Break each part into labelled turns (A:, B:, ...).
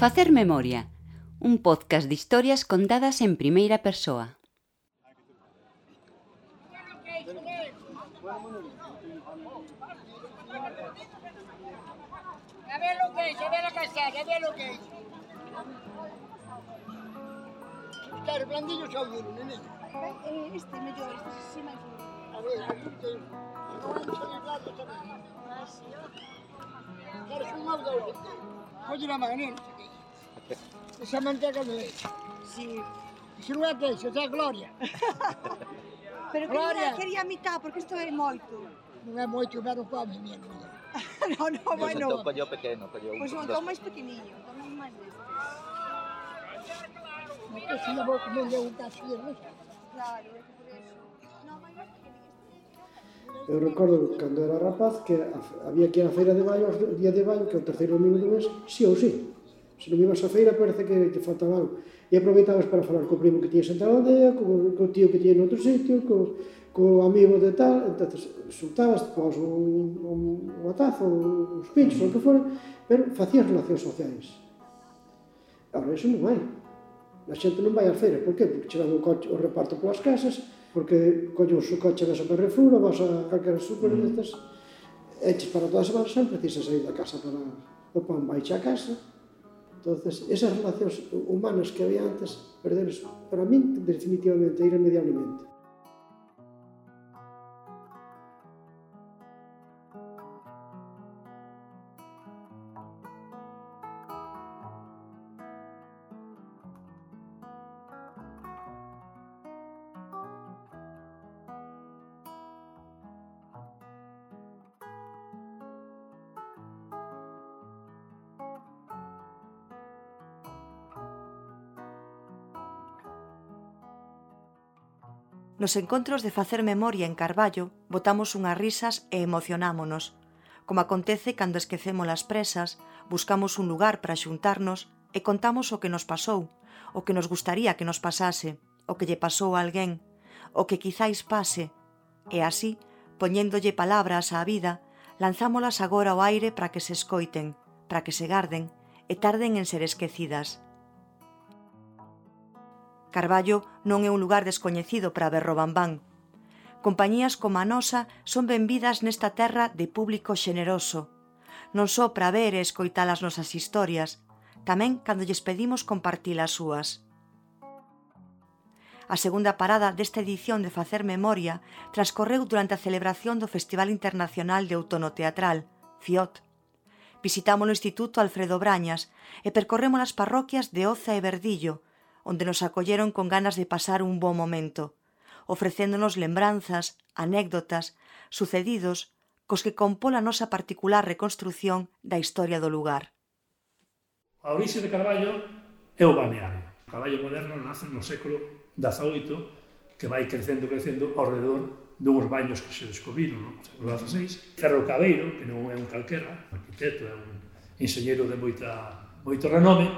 A: Facer Memoria, un podcast de historias contadas en
B: primera persona. Claro, blandillo.
C: Este este.
B: A ver, aquí Esa manteca de
C: Sí.
B: Se non é queixo, é gloria.
C: Pero que
B: Gloria.
C: quería a mitad, porque isto é moito.
B: Non é moito, pero come, miña non.
C: no, no, bueno.
D: Entón colleu pequeno, colleu
C: Pois
D: pues
C: un montón máis pequeniño, un máis deste.
B: Non que se vou comer eu un cachillo, non?
C: Claro, é que por eso. Non, máis
E: Eu recordo cando era rapaz que había que ir á feira de maio, o día de maio, que o terceiro domingo do mes, si sí ou si. Sí. Se non ibas á feira parece que te faltaba algo. E aproveitabas para falar co primo que tiñes en tal aldea, co, co tío que tiñes noutro sitio, co, co amigo de tal, entonces soltabas pois, un, un, un atazo, uns pinchos, mm. o que fora, pero facías relacións sociais. Ahora, iso non hai. A xente non vai á feira, por qué? Porque chegan o, coche, o reparto polas casas, porque colle o seu coche vas a Carrefour, vas a calquera super mm. destas, eches para todas as semana, sempre precisas sair da casa para o pan vai a casa, Entonces, esas relacións humanas que había antes, perderse para min definitivamente, irremediablemente.
F: Nos encontros de facer memoria en Carballo botamos unhas risas e emocionámonos, como acontece cando esquecemos as presas, buscamos un lugar para xuntarnos e contamos o que nos pasou, o que nos gustaría que nos pasase, o que lle pasou a alguén, o que quizáis pase, e así, poñéndolle palabras á vida, lanzámolas agora ao aire para que se escoiten, para que se garden e tarden en ser esquecidas. Carballo non é un lugar descoñecido para Berrobambán. Compañías como a nosa son benvidas nesta terra de público xeneroso, non só para ver e escoitar as nosas historias, tamén cando lles pedimos compartir as súas. A segunda parada desta edición de Facer Memoria transcorreu durante a celebración do Festival Internacional de Outono Teatral, FIOT. Visitámos o Instituto Alfredo Brañas e percorremos as parroquias de Oza e Verdillo, onde nos acolleron con ganas de pasar un bo momento, ofrecéndonos lembranzas, anécdotas, sucedidos, cos que compón a nosa particular reconstrución da historia do lugar.
G: A orixe de Carballo é o balneario. O Carballo moderno nace no século XVIII, que vai crecendo, crecendo ao redor dunhos baños que se descubriron no século XVI. Ferro Cabeiro, que non é un calquera, arquitecto, é un enxeñero de moita, moito renome,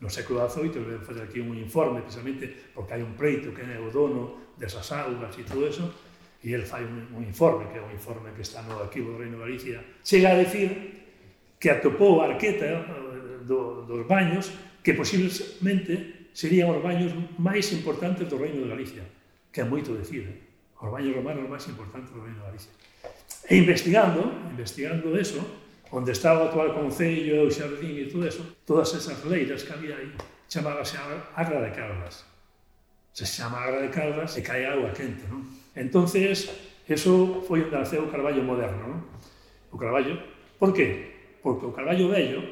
G: no século XVIII ven fazer aquí un informe precisamente porque hai un pleito que é o dono desas augas e todo eso e el fai un, un informe que é un informe que está no arquivo do Reino de Galicia chega a decir que atopou a arqueta eh, do, dos baños que posiblemente serían os baños máis importantes do Reino de Galicia que é moito decir eh? os baños romanos máis importantes do Reino de Galicia e investigando investigando eso onde estaba o actual Concello, o Xardín e todo eso, todas esas leiras que había aí, chamábase Agra de Caldas. Se chama Agra de Caldas e cae agua quente, non? Entonces, eso foi onde naceu o Carballo moderno, non? O Carballo. Por qué? Porque o Carballo vello,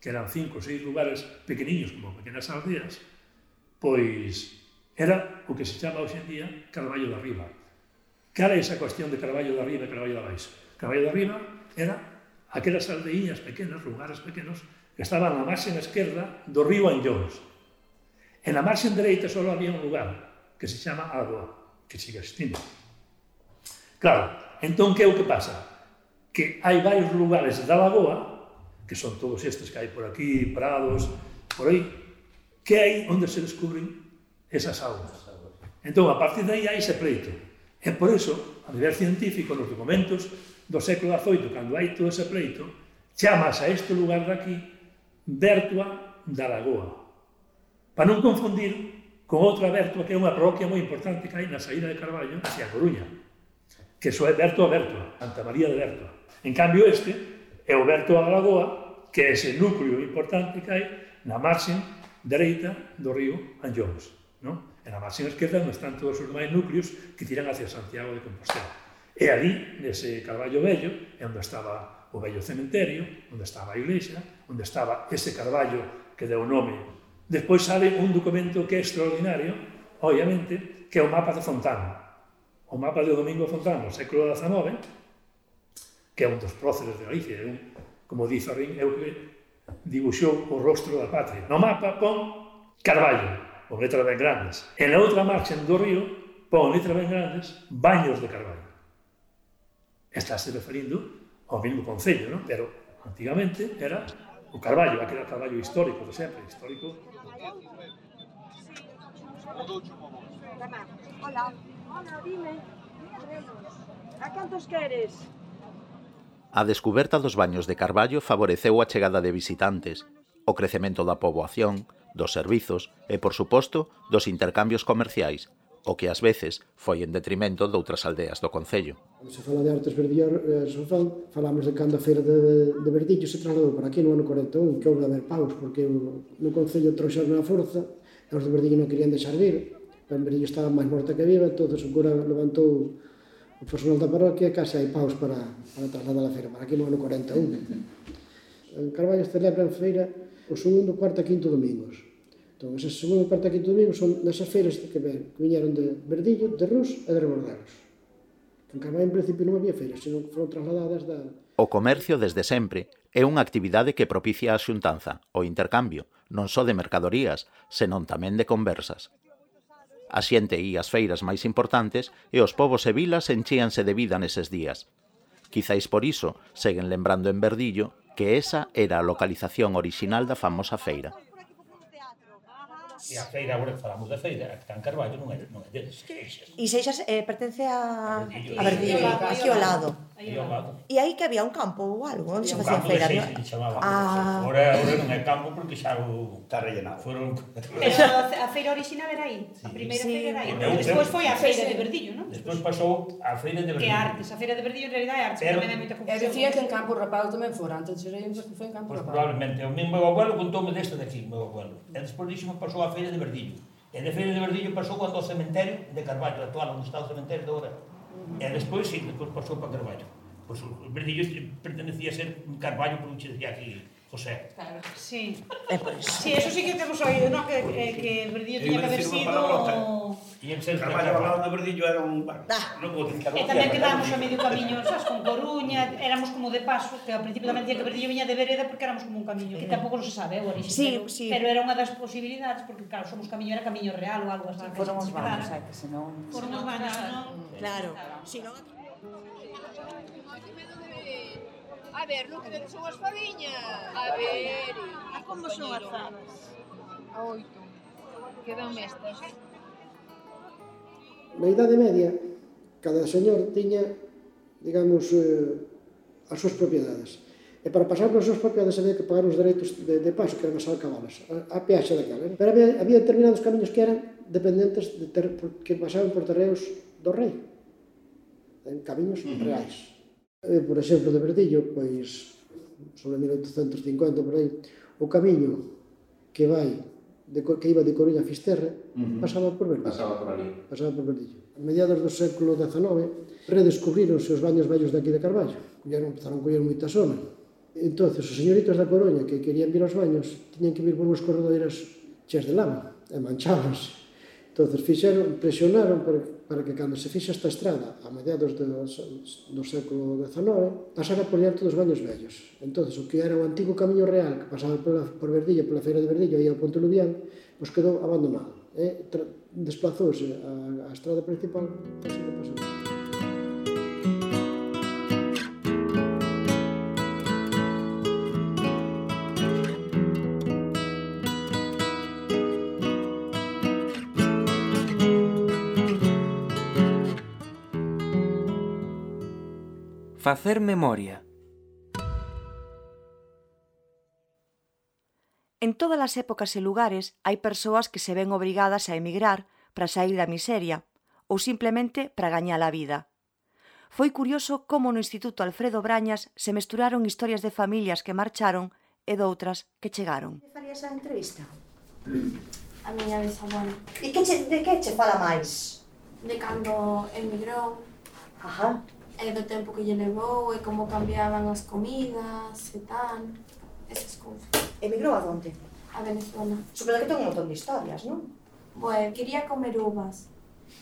G: que eran cinco ou seis lugares pequeniños como pequenas aldeas, pois era o que se chama hoxe en día Carballo de Arriba. Cal é esa cuestión de Carballo de Arriba e Carballo de Baixo? Carballo de Arriba era aquelas aldeiñas pequenas, lugares pequenos, que estaban na marxen esquerda do río Anllóns. En a marxen dereita só había un lugar que se chama Alboa, que sigue existindo. Claro, entón que é o que pasa? Que hai varios lugares da Lagoa, que son todos estes que hai por aquí, prados, por aí, que hai onde se descubren esas augas. Entón, a partir de aí hai ese pleito. E por eso, a nivel científico, nos documentos, do século XVIII, cando hai todo ese pleito, chamas a este lugar daqui Bertua da Lagoa. Para non confundir con outra Bertua que é unha parroquia moi importante que hai na saída de Carballo hacia Coruña, que só é Bertua Bertua, Santa María de Bertua. En cambio este é o Bertua da Lagoa, que é ese núcleo importante que hai na marxen dereita do río Anllóns. No? E na marxen esquerda non están todos os máis núcleos que tiran hacia Santiago de Compostela. E ali, nese Carballo Vello, é onde estaba o vello cementerio, onde estaba a iglesia, onde estaba ese Carballo que deu o nome. Despois sale un documento que é extraordinario, obviamente, que é o mapa de Fontano. O mapa de Domingo Fontano, século XIX, que é un dos próceres de Galicia, é un, como diz Arrín, é o que dibuixou o rostro da patria. No mapa pon Carballo, con letras ben grandes. E na outra marxen do río pon letras ben grandes, baños de Carballo estáse referindo ao mesmo Concello, non? pero antigamente era o Carballo, aquele Carballo histórico de sempre, histórico.
C: Hola,
D: hola, dime. A cantos queres?
H: A descuberta dos baños de Carballo favoreceu a chegada de visitantes, o crecemento da poboación, dos servizos e, por suposto, dos intercambios comerciais, o que ás veces foi en detrimento doutras aldeas do Concello.
E: Cando se fala de artes verdillas, eh, Sofán, falamos de cando a feira de, de Verdillo se trasladou para aquí no ano 41, que houve de haber paus, porque no Concello trouxeron a forza, e os de Verdillo non querían deixar vir, pero Verdillo estaba máis morta que viva, entonces o cura levantou o personal da parroquia e case hai paus para, para trasladar a feira para aquí no ano 41. En Carballo a feira o segundo, cuarto e quinto domingos Entón, esas segunda parte que do domingo son desas feiras que, ven, que viñeron de Verdillo, de Rus e de Rebordelos. En Carballo, en principio, non había feiras, sino foron trasladadas da...
H: O comercio, desde sempre, é unha actividade que propicia a xuntanza, o intercambio, non só de mercadorías, senón tamén de conversas. A xente e as feiras máis importantes e os povos e vilas enchíanse de vida neses días. Quizáis por iso seguen lembrando en Verdillo que esa era a localización orixinal da famosa feira.
I: E a feira, agora falamos da feira, a Can Carballo non é, non é deles.
F: E Seixas eh, pertence a, a Verdillo, aquí ao lado.
I: Aí ao lado.
F: E aí que había un campo ou algo, onde se facía feira.
I: Un
F: campo
I: de Seixas, chamaba.
F: Ah.
I: Ora, ora non é campo porque xa o...
J: Está rellenado.
I: Foron...
D: Pero a feira original era aí, a primeira
F: sí.
D: feira era aí. Despois foi a feira de Verdillo, non?
I: Despois pasou a feira de Verdillo.
D: Que artes, a feira de Verdillo en realidad é artes,
I: pero,
D: me dá moita confusión.
K: E dicía que en Campo Rapado tamén fora, antes de que foi en Campo Rapado.
I: Pois probablemente, o meu abuelo contoume desta daqui, meu abuelo. E despois dixo pasou a Feira de Verdillo. E de Feira de Verdillo pasou ao cementerio de Carballo, actual, onde está o cementerio de agora. E despois, sí, despois pasou para Carballo. Pois o Verdillo pertenecía a ser Carballo, provincia de aquí José.
D: Claro, sí.
F: É pois. iso.
D: Sí, eso sí que temos oído, no? Que, eh, que Verdillo tiña que haber sido...
I: E en Celta.
J: Carballo hablaba de Verdillo era un... Bah,
F: ah.
J: non vou dicir
D: E tamén quedábamos a medio camiño, sabes, con Coruña, éramos como de paso, que ao principio tamén dicía que Verdillo viña de vereda porque éramos como un camiño, que tampouco non se sabe o orixe.
F: Sí,
D: pero,
F: sí.
D: pero era unha das posibilidades, porque claro, somos camiño, era camiño real ou algo así. Sí,
L: Foron os
D: vanas,
L: hai que senón...
D: Fóramos vanas, non?
F: Claro, si non... Claro. Sí, no...
C: A ver, non creo que son as fadiñas. A ver...
D: A ah, como son as fadas?
C: A oito. Quedan estas.
E: Na idade media, cada señor tiña, digamos, eh, as súas propiedades. E para pasar por as súas propiedades había que pagar os dereitos de, de paso, que eran as alcabalas, a, a peaxe daquela. Pero había, había determinados camiños que eran dependentes de ter, que pasaban por terreos do rei. En camiños uh -huh. reais eh, por exemplo, de Verdillo, pois sobre 1850 por aí, o camiño que vai de, que iba de Coruña a Fisterra uh -huh. pasaba por Verdillo.
H: Pasaba por ali.
E: Pasaba por Verdillo. A mediados do século XIX redescubríronse os baños vellos aquí de Carballo. Ya non empezaron a coller moita zona. Entonces, os señoritos da Coruña que querían vir aos baños tiñan que vir por unhas corredoiras cheas de lama e manchábanse Entonces fixeron, presionaron para, para que cando se fixa esta estrada a mediados do, do século XIX, pasara por diante dos baños vellos. Entonces, o que era o antigo camiño real que pasaba por, por Verdillo, pola feira de Verdillo e ao Ponte Lubián, pois quedou abandonado. Eh? Tra, desplazouse a, a estrada principal e se pasou.
M: Facer memoria.
F: En todas as épocas e lugares hai persoas que se ven obrigadas a emigrar para sair da miseria ou simplemente para gañar a vida. Foi curioso como no Instituto Alfredo Brañas se mesturaron historias de familias que marcharon e doutras que chegaron.
L: Que farías a entrevista?
C: A miña bisabuela.
L: E que che, de que che fala máis?
C: De cando emigrou.
L: Ajá
C: e do tempo que lle levou e como cambiaban as comidas e tal, esas cousas.
L: Emigrou a donde?
C: A Venezuela.
L: Supoño que ten un montón de historias, non?
C: Bueno, quería comer uvas.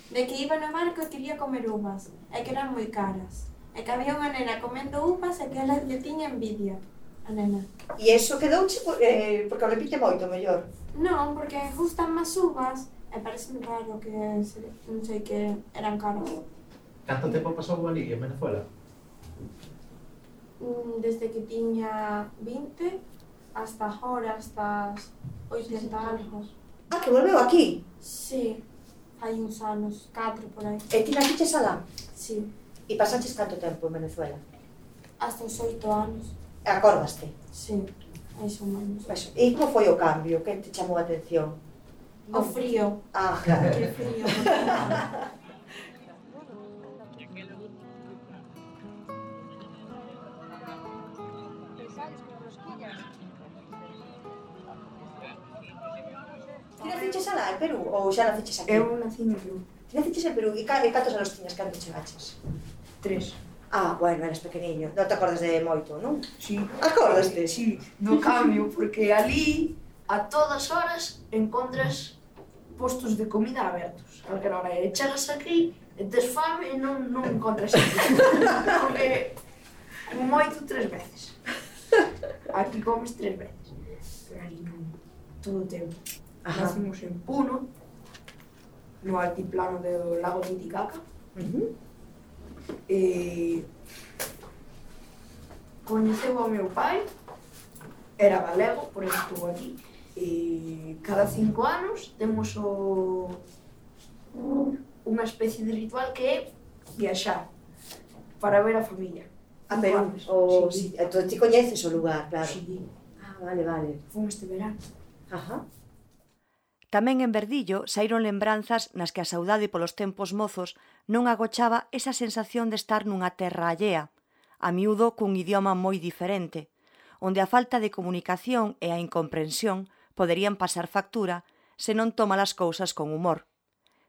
C: De que iba no barco e quería comer uvas, e que eran moi caras. E que había unha nena comendo uvas e que ela lle tiña envidia a nena.
L: E iso quedouche por, eh, porque o repite moito, mellor?
C: Non, porque gustan máis uvas e parece raro que non sei que eran caras.
M: Canto tempo pasou ali en Venezuela?
C: Mm, desde que tiña 20 hasta agora, hasta 80 anos.
L: Ah, que volveu aquí?
C: Sí, hai uns anos, 4 por aí.
L: E ti naciches alá?
C: Sí.
L: E pasaches canto tempo en Venezuela?
C: Hasta os 8 anos.
L: E acordaste?
C: Sí, máis ou menos.
L: Pues, e como foi o cambio? Que te chamou a atención?
C: O frío.
L: Ah, claro.
C: Que frío.
L: naciches alá en Perú ou xa naciches aquí?
K: Eu nací no Perú.
L: Ti naciches en Perú e, ca, e cantos anos tiñas cando chegaches?
K: Tres.
L: Ah, bueno, eras pequeniño. Non te acordas de moito, non?
K: Sí.
L: Acordaste?
K: Sí, do cambio, porque ali a todas horas encontras postos de comida abertos. A calquera hora e chegas aquí, e tes fame e non, non encontras porque moito tres veces. Aquí comes tres veces. Pero ali non. Todo o tempo. Nacimos en Puno, no altiplano do lago Titicaca.
L: Uh -huh.
K: E coñeceu ao meu pai, era galego, por eso estuvo aquí. E cada cinco anos temos o unha especie de ritual que é viaxar para ver a familia.
L: Ah,
K: a
L: Perú. O,
K: sí,
L: sí. Entón, ti coñeces o lugar, claro.
K: Sí.
L: Ah, vale, vale.
K: Fun este verano.
L: Ajá.
F: Tamén en Verdillo saíron lembranzas nas que a saudade polos tempos mozos non agochaba esa sensación de estar nunha terra allea, a miúdo cun idioma moi diferente, onde a falta de comunicación e a incomprensión poderían pasar factura se non toma as cousas con humor.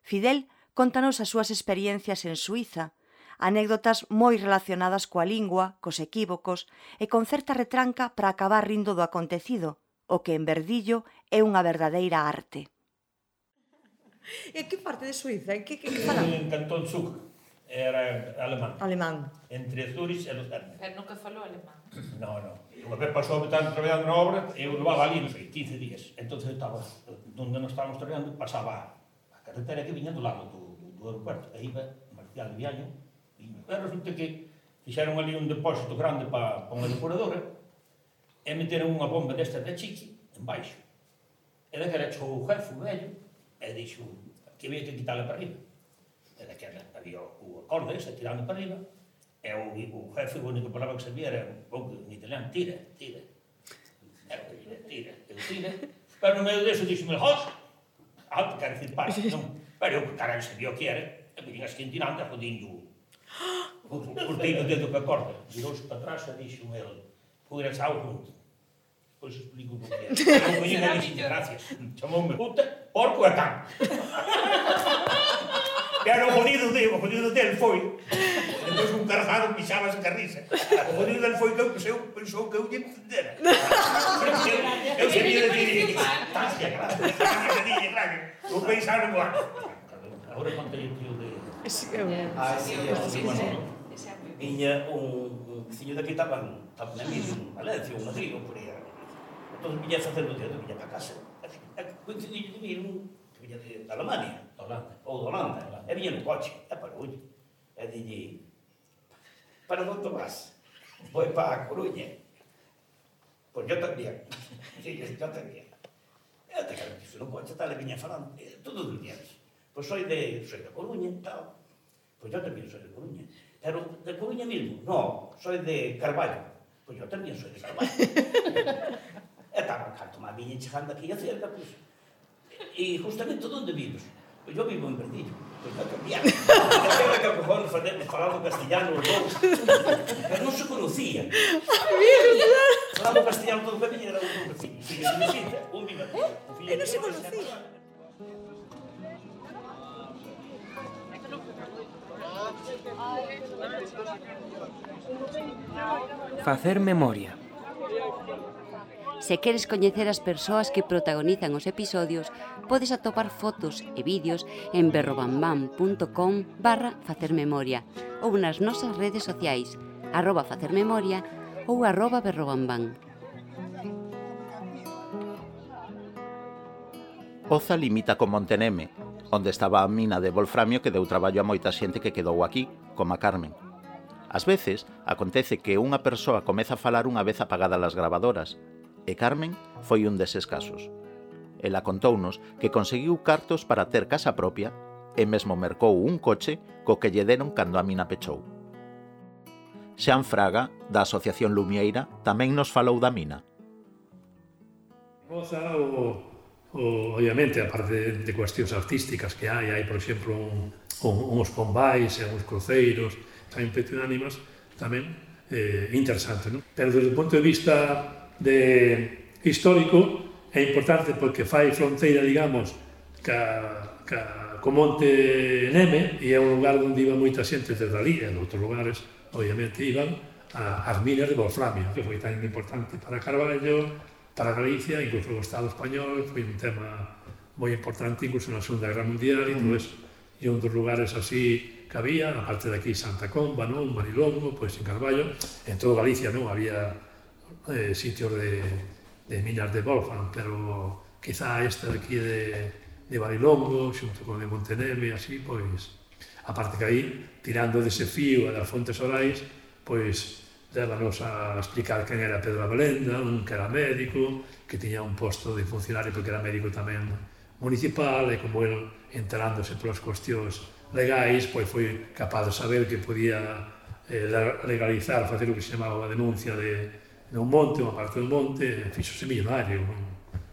F: Fidel contanos as súas experiencias en Suiza, anécdotas moi relacionadas coa lingua, cos equívocos e con certa retranca para acabar rindo do acontecido, o que en Verdillo é unha verdadeira arte.
L: e a que parte de Suiza? En que, que, que falan?
I: En cantón Zug. era alemán.
L: Alemán.
I: Entre Zurich e Lucerna.
N: Pero nunca falou alemán.
I: No, no. Unha vez pasou a estar traballando na obra e eu levaba ali, non sei, 15 días. Entón estaba, onde nos estábamos traballando, pasaba a carretera que viña do lado do, do, do aeropuerto. E iba Marcial Viaño, viño. E resulta que fixeron ali un depósito grande para pa unha depuradora e meteron unha bomba desta da chiqui en baixo. E daquela chegou o jefe, velho, e dixo que había que quitarla para arriba. E daquela había o acorde, ese tirando para arriba, e o, o jefe o único palabra que sabía era un pouco en italiano, tira, tira. Era que tira, tira, eu tira. Pero no medio deso dixo, jos, ah, te quero decir para, non. Pero eu, caralho, sabía o que era, e me digas que tirando, e jodindo o cortei o dedo que acorda. Virou-se para trás e dixo ele, poderás ao junto pois explico o que é. Não a isto, gracias. Chamou-me puta, porco e cão. Pero o podido dele, o podido dele foi. Depois un cargado pixabas a risa. O podido dele foi que eu pensou, pensou que eu lle entendera. Eu sabia de ti. Estás que graças. Eu pensava no Agora contei o tio de...
M: Ah, sí, sí, bueno. Viña un veciño daqui estaban na mí, en Valencia, un Madrid, ou por aí entón viña facendo teatro, viña para casa. Coincidiu de vir un que viña de, de Alemania, de Holanda, ou de Holanda, Holanda. e viña no coche, e parou E dille, para onde vas? Voy para a Coruña. Pois yo tamén. Sí, yo, yo tamén. E até que fui no coche, tal, e viña falando, eh, todo todos os días. Pois soy de, soy de Coruña, tal. Pois yo tamén soy de Coruña. Pero de Coruña mismo, no, soy de Carballo. Pois yo tamén soy de Carballo. viñen chegando aquí a cerca, pois, e justamente onde vives? Pois eu vivo en Brendillo. Pois vai cambiar. A terra que acojou Fernández falando castellano os dous. Pero non se conocían. Falando castellano todo o caminho era un vecino. Un viva.
L: E non se conocía.
N: Facer memoria.
A: Se queres coñecer as persoas que protagonizan os episodios, podes atopar fotos e vídeos en berrobambam.com barra facermemoria ou nas nosas redes sociais arroba facermemoria ou arroba berrobambam.
H: Oza limita con Monteneme, onde estaba a mina de Volframio que deu traballo a moita xente que quedou aquí, como a Carmen. Ás veces, acontece que unha persoa comeza a falar unha vez apagadas as gravadoras, e Carmen foi un deses casos. Ela contounos que conseguiu cartos para ter casa propia e mesmo mercou un coche co que lle deron cando a mina pechou. Xan Fraga, da Asociación Lumieira, tamén nos falou da mina.
G: Goza o, o, obviamente, a parte de, de cuestións artísticas que hai, hai, por exemplo, un, un, uns combais e uns cruceiros, tamén petronánimas, tamén eh, interesante, non? Pero desde o punto de vista de histórico é importante porque fai fronteira, digamos, ca, ca, co Monte Neme e é un lugar onde iba moita xente desde ali, en outros lugares, obviamente, iban a, as minas de Wolframio, que foi tan importante para Carballo, para Galicia, incluso o Estado español, foi un tema moi importante incluso na Segunda Guerra Mundial e todo entón eso. E un dos lugares así que había, aparte de aquí Santa Comba, non, Marilongo, pois pues, en Carballo, en todo Galicia non había eh, sitios de, de minas de Wolfram, pero quizá esta de aquí de, de Barilongo, xunto con de Monteneve, así, pois, aparte que aí, tirando dese fío das fontes orais, pois, débanos a explicar quen era Pedro Abelenda, un que era médico, que tiña un posto de funcionario porque era médico tamén municipal, e como el enterándose polas cuestións legais, pois foi capaz de saber que podía eh, legalizar, facer o que se chamaba a denuncia de, un monte, unha parte do monte, fixose millonario,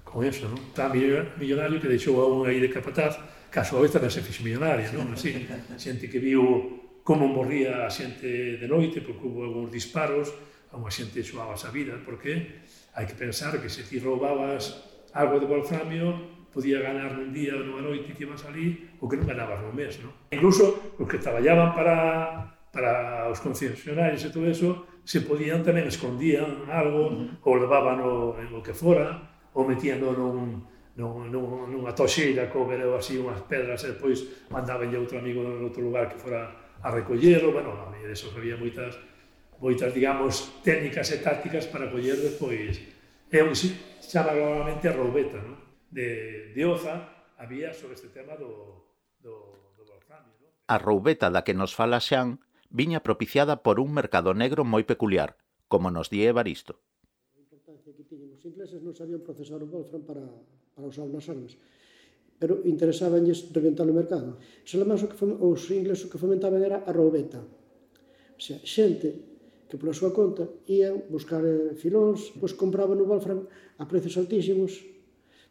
G: con eso, non? Tan millonario que deixou a un aí de capataz, caso a vez tamén se fixe millonaria, non? Así, xente que viu como morría a xente de noite, porque hubo algúns disparos, a unha xente xoaba a vida, porque hai que pensar que se ti roubabas algo de Wolframio, podía ganar nun día ou nunha noite que ibas ali o que non ganabas no mes, non? Incluso os que traballaban para, para os concesionarios e todo eso se podían tamén escondían algo uh -huh. ou levábano en o que fora ou metían nun, nun, nun, nunha toxeira co vereu así unhas pedras e depois mandaban outro amigo en outro lugar que fora a recollerlo, bueno, a mí eso había moitas moitas, digamos, técnicas e tácticas para coller despois. É un chama normalmente a roubeta, non? De, de Oza había sobre este tema do, do, do Balcán. No?
H: A roubeta da que nos fala Xan viña propiciada por un mercado negro moi peculiar, como nos di Evaristo.
E: A importancia que tiñen os ingleses non sabían procesar o wolfram para, para usar nas armas pero interesábanlles reventar o mercado. Salamás o que os ingleses o que fomentaban era a roubeta. O sea, xente que pola súa conta ían buscar eh, filóns, pois compraban o wolfram a prezos altísimos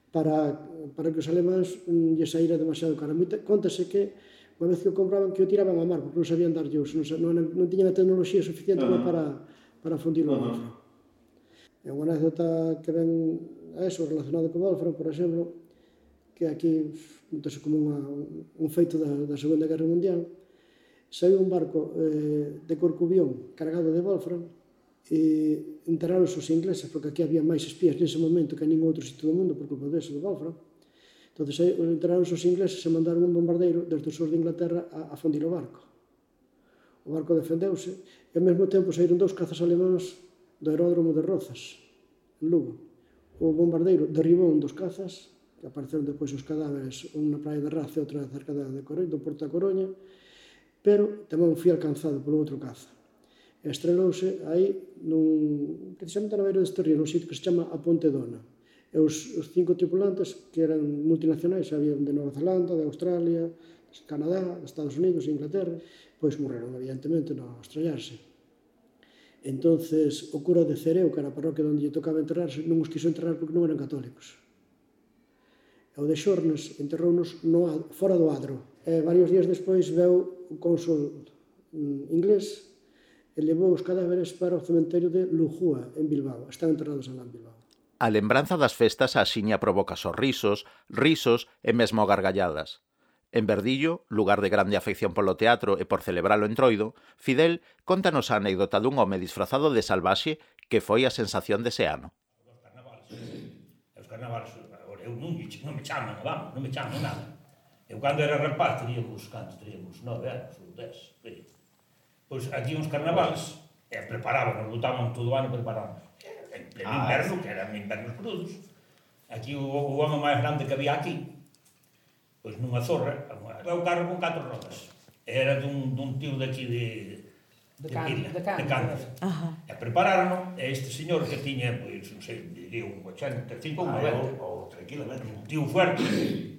E: para, para que os alemáns mm, lle saíra demasiado cara. Moita, contase que Unha vez que o compraban que o tiraban ao mar, porque non sabían dar uso, non, non, non tiñan a tecnoloxía suficiente uh -huh. para, para fundirlo uh -huh. Wolfram. É unha anécdota que ven a eso, relacionado co Wolfram, por exemplo, que aquí entón, como unha, un feito da, da Segunda Guerra Mundial, saiu un barco eh, de Corcubión cargado de Wolfram e enterraron os ingleses, porque aquí había máis espías nese momento que en ningún outro sitio do mundo por culpa deso do Wolfram, Entón, eh, enteraron os ingleses e mandaron un bombardeiro desde o sur de Inglaterra a, a fundir o barco. O barco defendeuse e ao mesmo tempo saíron dous cazas alemáns do aeródromo de Rozas, en Lugo. O bombardeiro derribou un dos cazas, que apareceron depois os cadáveres, un na praia de Raza e outra cerca de Coruña, do Porto da Coruña, pero tamén foi alcanzado polo outro caza. Estrelouse aí, nun, precisamente na beira deste río, nun sitio que se chama A Ponte Dona, E os, os cinco tripulantes que eran multinacionais, habían de Nova Zelanda, de Australia, de Canadá, de Estados Unidos, e Inglaterra, pois morreron, evidentemente, no estrellarse. entonces o cura de Cereo, que era a parroquia onde lle tocaba enterrarse, non os quiso enterrar porque non eran católicos. E o de Xornes enterrounos no, fora do adro. E varios días despois veu o cónsul mm, inglés e levou os cadáveres para o cementerio de Lujúa, en Bilbao. Están enterrados en Bilbao.
H: A lembranza das festas axiña provoca sorrisos, risos e mesmo gargalladas. En Verdillo, lugar de grande afección polo teatro e por celebralo en entroido, Fidel contanos a anécdota dun home disfrazado de salvaxe que foi a sensación dese ano.
I: Os carnavales, os eu non, non me chaman, vamos, non me chaman nada. Eu cando era rapaz teríamos, cando teríamos, nove anos ou dez, pois aquí uns carnavales, e preparaban, botaban todo o ano, preparando en pleno
M: ah, invierno,
I: que eran invernos crudos. Aquí o, o home máis grande que había aquí, pois nunha zorra, era un carro con catro rodas. Era dun, dun tío daqui de,
O: de,
I: de, Pila,
O: de, Cangas.
I: de Cándor.
O: Ajá.
I: E prepararon, e este señor que tiña, pois, non sei, diría un 85
M: ah, ou
I: 90,
M: ou tranquilamente,
I: un tío fuerte,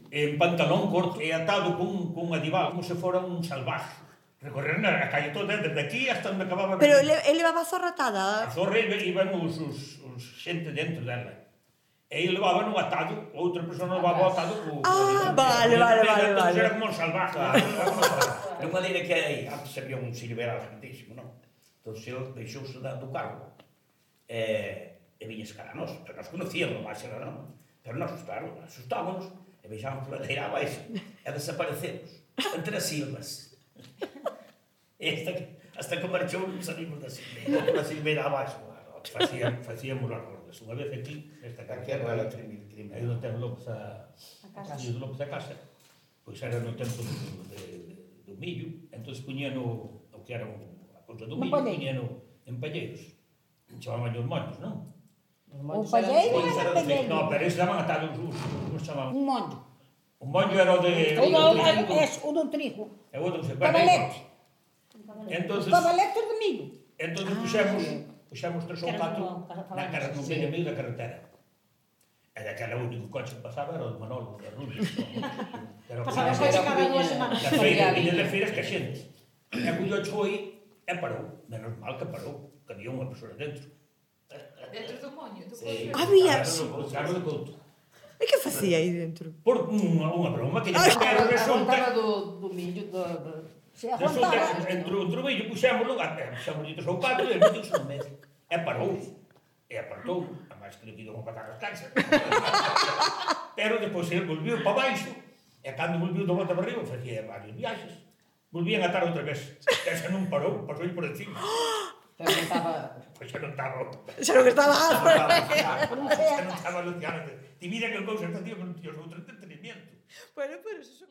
I: en pantalón corto e atado con, con adival, como se fora un salvaje Recorreron a calle toda, desde aquí hasta onde acababa...
L: Pero ele, ele levaba a zorra atada?
I: A zorra iban os, os, os xente dentro dela. E ele levaba no atado, outra persona levaba atado o...
L: Ah, vale, vale, vale, vale.
I: Era como un salvaje.
M: De maneira que aí, antes había un silvera argentísimo, non? Entón, ele deixouse da do cargo. E, e viñes cara a nós, pero nós conocíamos máis, non? Pero nós, claro, asustámonos, e veixámonos pola leira abaixo, e desaparecemos, entre as silvas. Esta, hasta conmarchou, salimos da Silveira, da Silveira abaixo,
I: facían, facíamos as rodas. Unha vez aquí, nesta casa,
M: aquí era a Trinidad.
I: Aí do Tempo López a,
O: a casa.
I: Aí do López a casa, pois era no tempo do, de, do millo, entón poñían o, o que era a ponta do millo, poñían en palleiros. Chamaban os moños, non?
O: O palleiro era palleiro.
I: Non, pero eles daban atados uns, uns chamaban.
O: Un moño.
I: Un moño era o de...
O: O,
I: o, trigo.
O: Es, o do trigo.
I: E o outro, se
O: cabalete.
I: Entonces,
O: cabaletes de millo.
I: Entón, ah, puxemos, puxemos tres ou catro na cara, no medio, medio da carretera. E daquela o único coche que pasaba era o de Manolo, de Rubio.
O: Pasaba coche cada dúas semanas.
I: Da feira, viña das feiras que a xente. E cullou chegou aí e parou. Menos mal que parou, que había unha persoa dentro.
P: Dentro do moño? Do
I: sí.
L: Había, sí.
I: Claro, de couto.
L: E que facía aí dentro?
I: Por unha, unha broma que lle puxeron resulta...
P: A do, do millo, da... da...
O: Se aguantaba.
I: Entre o trubillo, puxémoslo, puxémoslo o ou pato e ele dixo no medio. E parou. E apartou. A máis que le pido con patas cansa. Pero depois ele volviu para baixo e cando volviu do bota para arriba facía varios viaxes. Volvían a tarde outra vez. E xa non parou, pasou por encima.
P: Pero non estaba...
I: Pois xa non estaba...
L: Xa non estaba...
I: Xa non estaba. Ah, Luciano. Ti mira que cousa está tío con os outros entretenimiento.
L: Bueno, pero eso son...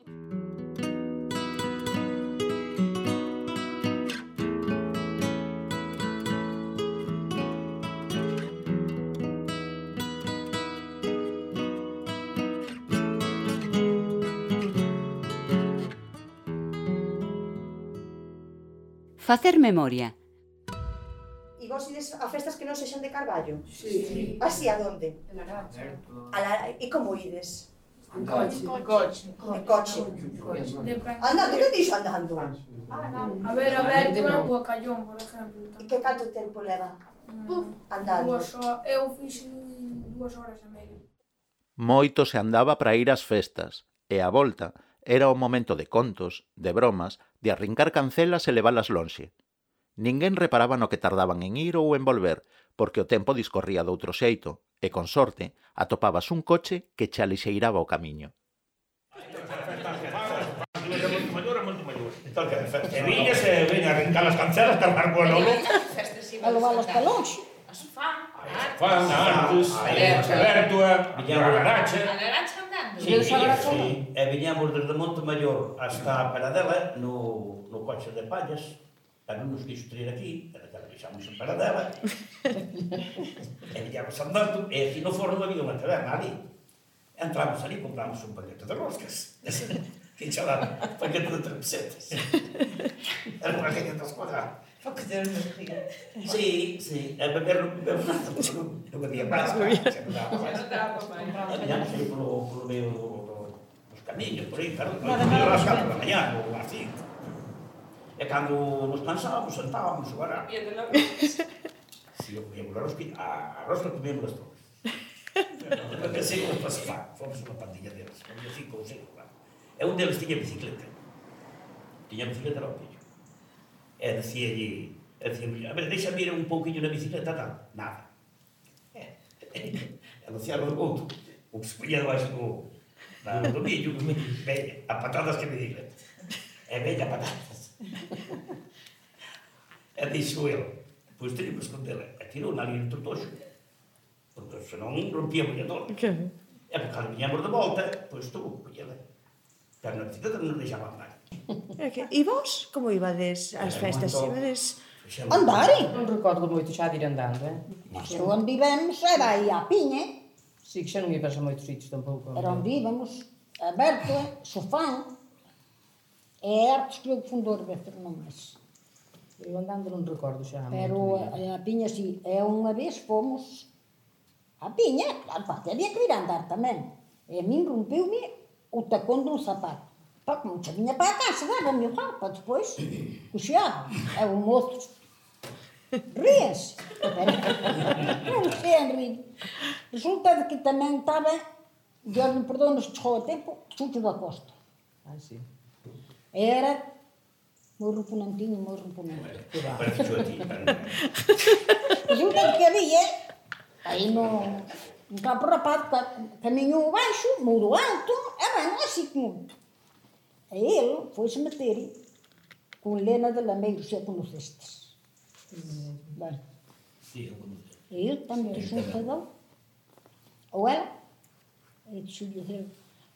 A: Facer memoria
F: vos ides a festas que non sexan de Carballo?
K: Sí.
F: Así, a donde? A la, e como ides?
K: En coche.
F: En coche. En coche. Anda, que dixo andando?
K: Ah, a ver, a ver, tú era a Callón, por exemplo.
F: E que canto tempo leva? Mm,
K: andando. Duas, eu fixe dúas horas e media.
H: Moito se andaba para ir ás festas, e a volta era o momento de contos, de bromas, de arrincar cancelas e levalas lonxe. Ninguén reparaba no que tardaban en ir ou en volver, porque o tempo discorría doutro xeito, e con sorte atopabas un coche que che alixeiraba o camiño.
I: E viñas e eh, veña arrancar as cancelas, cargar con o
O: lobo. Alobar os longe.
P: A sofá,
I: a Artus, a Bertua, a Garacha.
P: A Garacha andando.
M: Sí, sí, e viñamos desde Monte Mayor hasta a Paradela no, no coche de Pallas para non nos quixo traer aquí, que la deixamos en Paradela, e viñamos andando, e aquí no forno había unha taberna ali. Entramos ali, compramos un paquete de roscas, que chalada, un paquete de trampesetas. Era unha gente cuadradas. Fa que ter unha giga. Sí, sí, a beber non bebemos nada, porque non había máis, non había máis. Polo medio dos camiños, por aí,
O: para
M: as 4 da mañá, ou as 5. E cando nos cansábamos, sentábamos, agora... E de la Si, eu comíamos a rosca, a, a rosca comíamos as todos. Porque se non pasaba, fomos unha pandilla deles, comía cinco ou seis, claro. E un deles tiña bicicleta. Tiña bicicleta ao pillo. E dicía allí, e dicía, a ver, deixa ir un pouquinho na bicicleta, tal. Nada. Eh. E dicía o outro, o que se poñía debaixo do, do millo, a patadas que me dicen. E veña patadas e dixo el, pois teño que escondela. E tirou na linha do toxo, porque senón rompíamos a dor.
L: Okay.
M: E por cando viñamos de volta, pois tuvo que collela. Pero na cidade non andar.
L: É Okay. E vos, como ibades ás festas?
M: Quanto...
L: Ibades...
O: Andare?
P: Non recordo moito xa de ir andando, eh?
O: Mas eu onde vivemos era aí a Piñe.
P: Si, sí, que xa non ibas a moitos sitios tampouco.
O: Era onde íbamos, aberto, sofán é artes que eu fundou veces non máis.
P: Eu andando non recordo xa.
O: Pero a, a Piña si, sí, e unha vez fomos a Piña, claro que había que ir a andar tamén. E a min rompeu-me o tacón dun zapato. Pa como xa viña para a casa, daba-me o rapa, despois coxeaba. E o mozo Rías. non se rir. Resulta que tamén estaba, Dios me perdona se chegou a tempo, Chucho da Costa.
P: Ah, sí.
O: Era Morro Pulantinho, Morro
M: Pulantinho. Para Juati, E
O: o que havia, aí não no campo rapaz caminhou baixo, muro alto, é era é assim como. Aí ele foi-se meter com Lena de Lameiro, se a conheceste.
M: Bem. Eu
O: também, junto a Ou ela, Ele disse-lhe,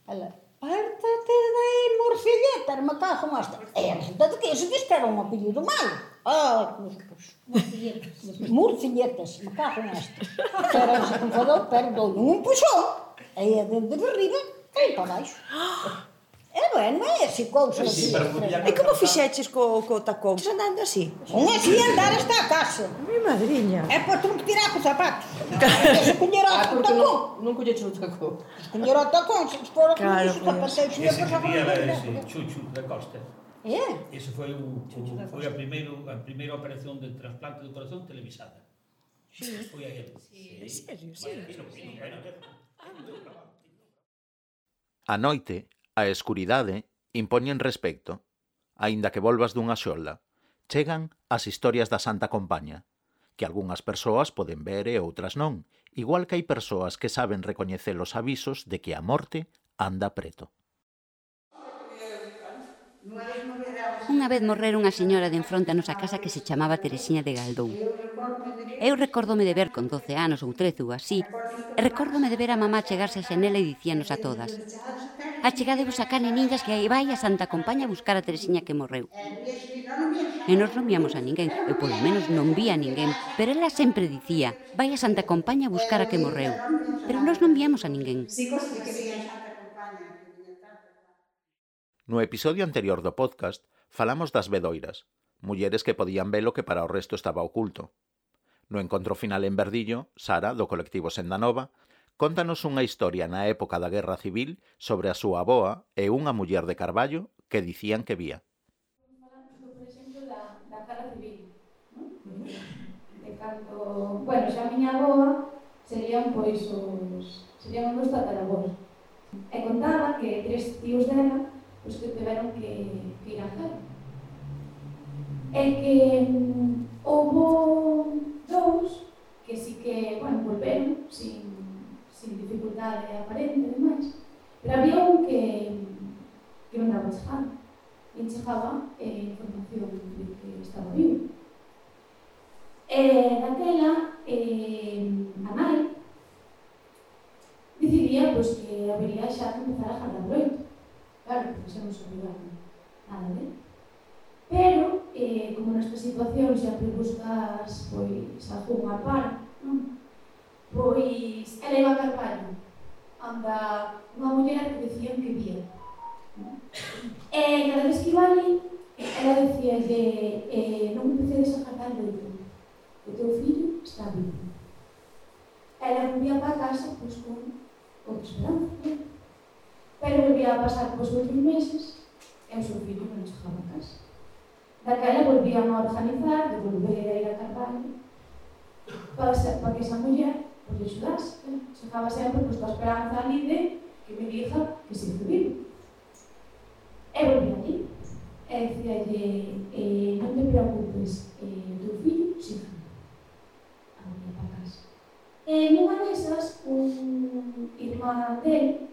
O: ela, parta-te morcilheta, armacarro, mostra. É, é de que eles diz que era um apelido mal, Ah, oh, uma carro mostra. Era um circunfador, perdoe um puxão. Aí é dentro de arriba, aí para baixo. É, bem, é? não é
M: assim, com os assim. assim.
L: E como fichetes com, com o tacão? Andando assim.
O: Um é assim andar está a caixa.
L: Minha madrinha.
O: É para tu me tirar com os sapatos.
P: Чтобы
O: не
P: porque
O: а
P: таком. Ну, куда o такого?
O: Чтобы не раз таком, se for
L: claro,
O: isso,
L: pois.
I: Esse primeiro,
O: esse
I: Chuchu da Costa.
O: É?
I: Esse foi, o, o, foi a, primeiro, a primeira operação de transplante do coração televisada.
O: Sim.
I: Foi a ele. Sim. Sério, sério.
H: A noite, a escuridade, impoñen respecto. Aínda que volvas dunha xolda, chegan as historias da Santa Compaña que algunhas persoas poden ver e outras non, igual que hai persoas que saben recoñecer os avisos de que a morte anda preto.
A: Unha vez Unha vez morrer unha señora de enfronte a nosa casa que se chamaba Teresiña de Galdón. Eu recordome de ver con 12 anos ou 13 ou así, e recordome de ver a mamá chegarse a xanela e dicíanos a todas Achegádevos acá, neniñas, que aí vai a Santa Compaña a buscar a Teresiña que morreu. E nos non víamos a ninguén, eu polo menos non vi a ninguén, pero ela sempre dicía, vai a Santa Compaña a buscar a que morreu. Pero nós non víamos a ninguén.
H: No episodio anterior do podcast Falamos das vedoiras, mulleres que podían ver o que para o resto estaba oculto. No encontro final en Verdillo, Sara, do colectivo Senda Nova, contanos unha historia na época da Guerra Civil sobre a súa aboa e unha muller de Carballo que dicían que vía.
Q: Por exemplo, da, da Guerra Civil. ¿no? De canto... Bueno, xa a miña aboa serían, pois, os... serían os tataravós. E contaba que tres tíos dela os que tiveron que, que ir á guerra. E que houve houbo dous que sí que, bueno, volveron sin, sin dificultade aparente e demais, pero había un que, que non daba chegada. E chegaba eh, información de que estaba vivo. E daquela, eh, a nai decidía pois, que habería xa que empezar a jarrar o Claro, porque se nos obligaron nada de Pero, eh, como nesta situación sempre buscas pois, algún par, non? pois ela iba a Carballo anda unha muller que decían que vía. Non? E cada vez que iba ali, ela decía que eh, non empecedes a cantar leito. O teu fillo está vivo. Ela volvía para casa pois, con, con esperanza. Non? Pero volvía a pasar os últimos meses e o seu filho non chegaba a casa. Daquela volvían a organizar de volver a ir a Carvalho para, ser, para que esa muller pois axudase. Chegaba sempre pues, coa esperanza ali de que me hija que se vivo. E volví allí. E dicía eh, non te preocupes, eh, o teu fillo se si, a volver para casa. E nunha desas, un irmán dele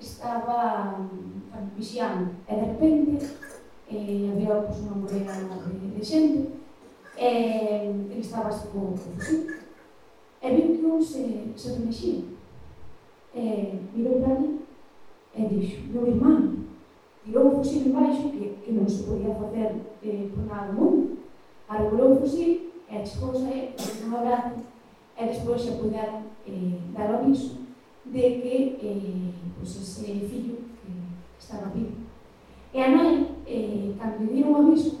Q: estaba bueno, vixiando. E de repente eh, había pues, unha morena de, de xente e eh, estaba así co fusil. E viu que un se, se remexía. Eh, mirou para mí e dixo, meu irmán tirou o fusil en baixo que, que non se podía facer eh, por nada do mundo arbolou o fusil e achegouse a un abrazo e despois se puderon eh, dar o aviso de que eh, pues ese fillo que estaba vivo. E a nai, eh, cando dieron o aviso,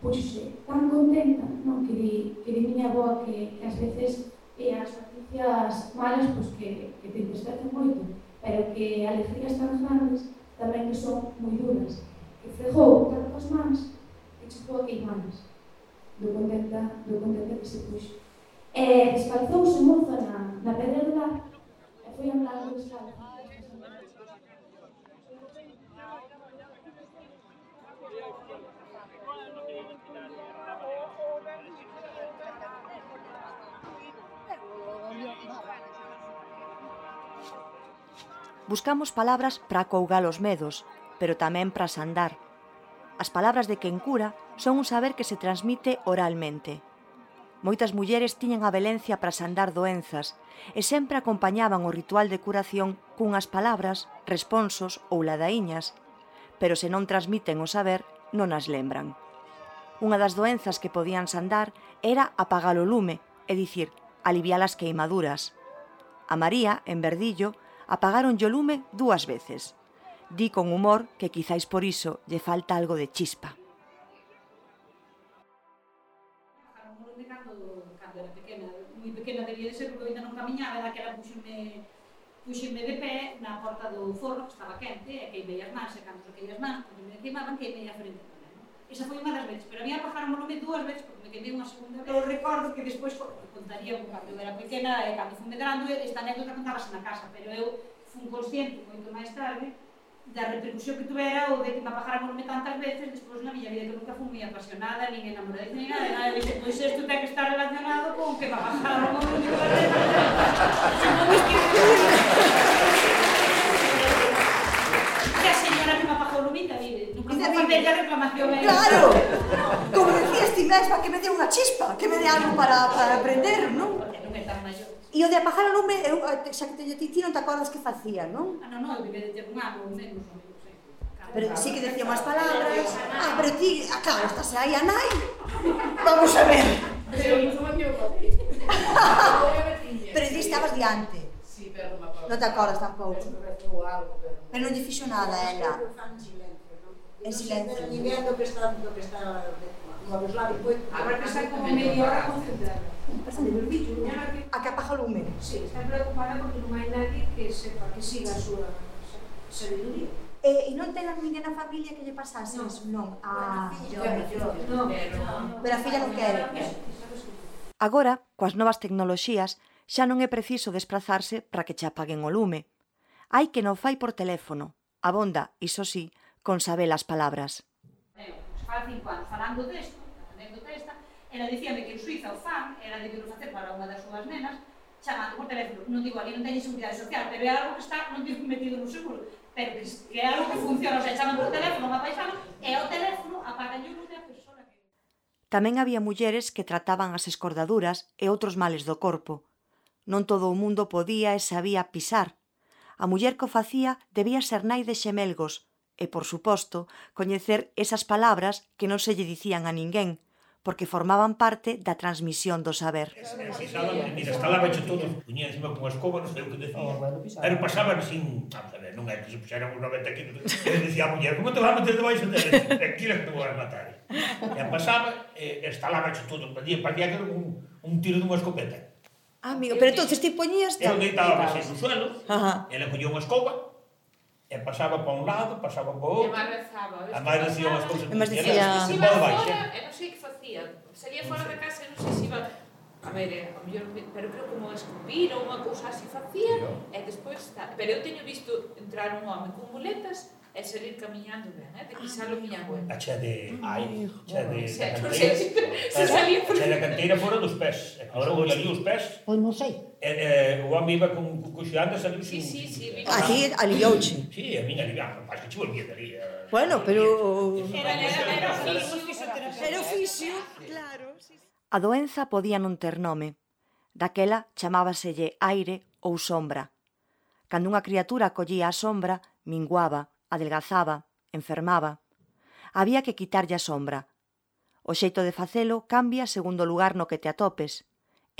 Q: pois tan contenta non? que, di, que di miña boa que, que ás veces eh, as noticias malas pois que, que te entristecen moito, pero que alegrías tan grandes tamén que son moi duras. Que fregou tanto as mans que chupou a queimanas. Do contenta, do contenta que se puxo. E descalzouse moza na, na pedra do lar Voy a hablar de
F: Buscamos palabras para acougar os medos, pero tamén para sandar. As palabras de quen cura son un saber que se transmite oralmente – Moitas mulleres tiñan a velencia para sandar doenzas e sempre acompañaban o ritual de curación cunhas palabras, responsos ou ladaíñas, pero se non transmiten o saber, non as lembran. Unha das doenzas que podían sandar era apagar o lume, é dicir, aliviar as queimaduras. A María, en Verdillo, apagaron o lume dúas veces. Di con humor que quizáis por iso lle falta algo de chispa.
D: miña daquela puxeme puxeme de pé na porta do forno que estaba quente e queimei as mans e cando se queimei as mans porque me queimaban queimei a frente tamén non? esa foi unha das veces pero a mí arrojaron nome dúas veces porque me queimei unha segunda vez Eu recordo que despois contaría cando eu era pequena e cando fui medrando esta anécdota contabase na casa pero eu fun consciente moito máis tarde da repercusión que tuvera ou de que me apagaran o nome tantas veces, despois na miña vida que nunca fui moi apasionada, nin enamoradiza, nin nada, nada, dixe, pois isto ten que estar relacionado con que me apagaran o nome de Barrera, senón es que que a señora que me apagou o nome, David, nunca fui a a reclamación. Eh.
L: Claro, como decías ti mesma, que me dé unha chispa, que me dé algo para, para aprender, non? E o de apagar o lume, eu, xa que teño ti, ti non te acordas que facía, non?
D: Ah, non, non, eu de un ano, menos, non
L: Pero sí que decía máis palabras. Ah, pero ah, ti, ah, claro, estás aí a nai. Vamos a ver. pero ti estabas diante.
P: Sí, pero non me acordo.
L: Non te acordas tampouco.
P: Pero
L: non lle fixo nada, ela en silencio.
R: Non ninguén do que está, do que está Yugoslavi foi...
Q: Agora que está como media hora concentrada.
L: A que apaga o lume.
Q: Sí, está preocupada porque non hai nadie que sepa que siga eh, a súa sabiduría.
L: E, e non telas ninguén na familia que lle pasase? Non. non. Ah,
Q: yo,
L: Pero a filla non quere.
F: Agora, coas novas tecnoloxías, xa non é preciso desplazarse para que che apaguen o lume. Hai que non fai por teléfono, abonda, iso sí, con saber as palabras.
D: Eu, cinco anos, falando desto, aprendendo testa, era dicíame que en Suiza o fan era de que facer para unha das súas nenas, chamando por teléfono. Non digo, aquí non teñen seguridade social, pero é algo que está, non digo metido no seguro, pero que, que é algo que funciona, o sea, chaman por teléfono a paisana, e o teléfono apaga o da persona que...
F: Tamén había mulleres que trataban as escordaduras e outros males do corpo. Non todo o mundo podía e sabía pisar. A muller que o facía debía ser nai de xemelgos, e, por suposto, coñecer esas palabras que non se lle dicían a ninguén, porque formaban parte da transmisión do saber.
I: Mira, todo, todos, encima con a escoba, non sei o que decía. Pero pasaban sin... Vamos a ver, non é que se puxeran uns 90 kilos. E decía a muller, como te vas a meter debaixo de Tranquila que te vou a matar. E pasaba, e estalábanche todos. Parecía, parecía que era un, un tiro dunha escopeta.
L: Ah, amigo, pero entonces ti poñías...
I: Eu deitábame no suelo, ela collía unha escoba, E pasaba para un lado, pasaba para outro.
S: E
I: A máis amarrazían as cousas.
F: E
I: mas
F: dicía...
S: Se iba fora, e non sei que facían. Sería fora da casa, non sei se iba... A ver, eh, a mellor, pero creo como escupir ou unha cousa así facía, e despois... Pero eu teño visto entrar un home con muletas e seguir camiñando ben, eh? de ah, pisar ah, mm. o abuela.
I: A che de... Ai, che de...
S: Se, se, se salía por...
I: Che da canteira fora dos pés. Agora vou ali os pés.
O: Pois non sei.
I: E, eh, o home iba con cuxeando e saliu sin...
S: Sí, sí, sí.
F: Así aliouche.
I: Sí, a miña aliviaba. Mas que che volvía dali.
F: Bueno, pero...
D: Era, era, era oficio,
F: claro. A doenza podía non ter nome. Daquela chamábaselle aire ou sombra. Cando unha criatura collía a sombra, minguaba, adelgazaba, enfermaba. Había que quitarlle a sombra. O xeito de facelo cambia segundo o lugar no que te atopes.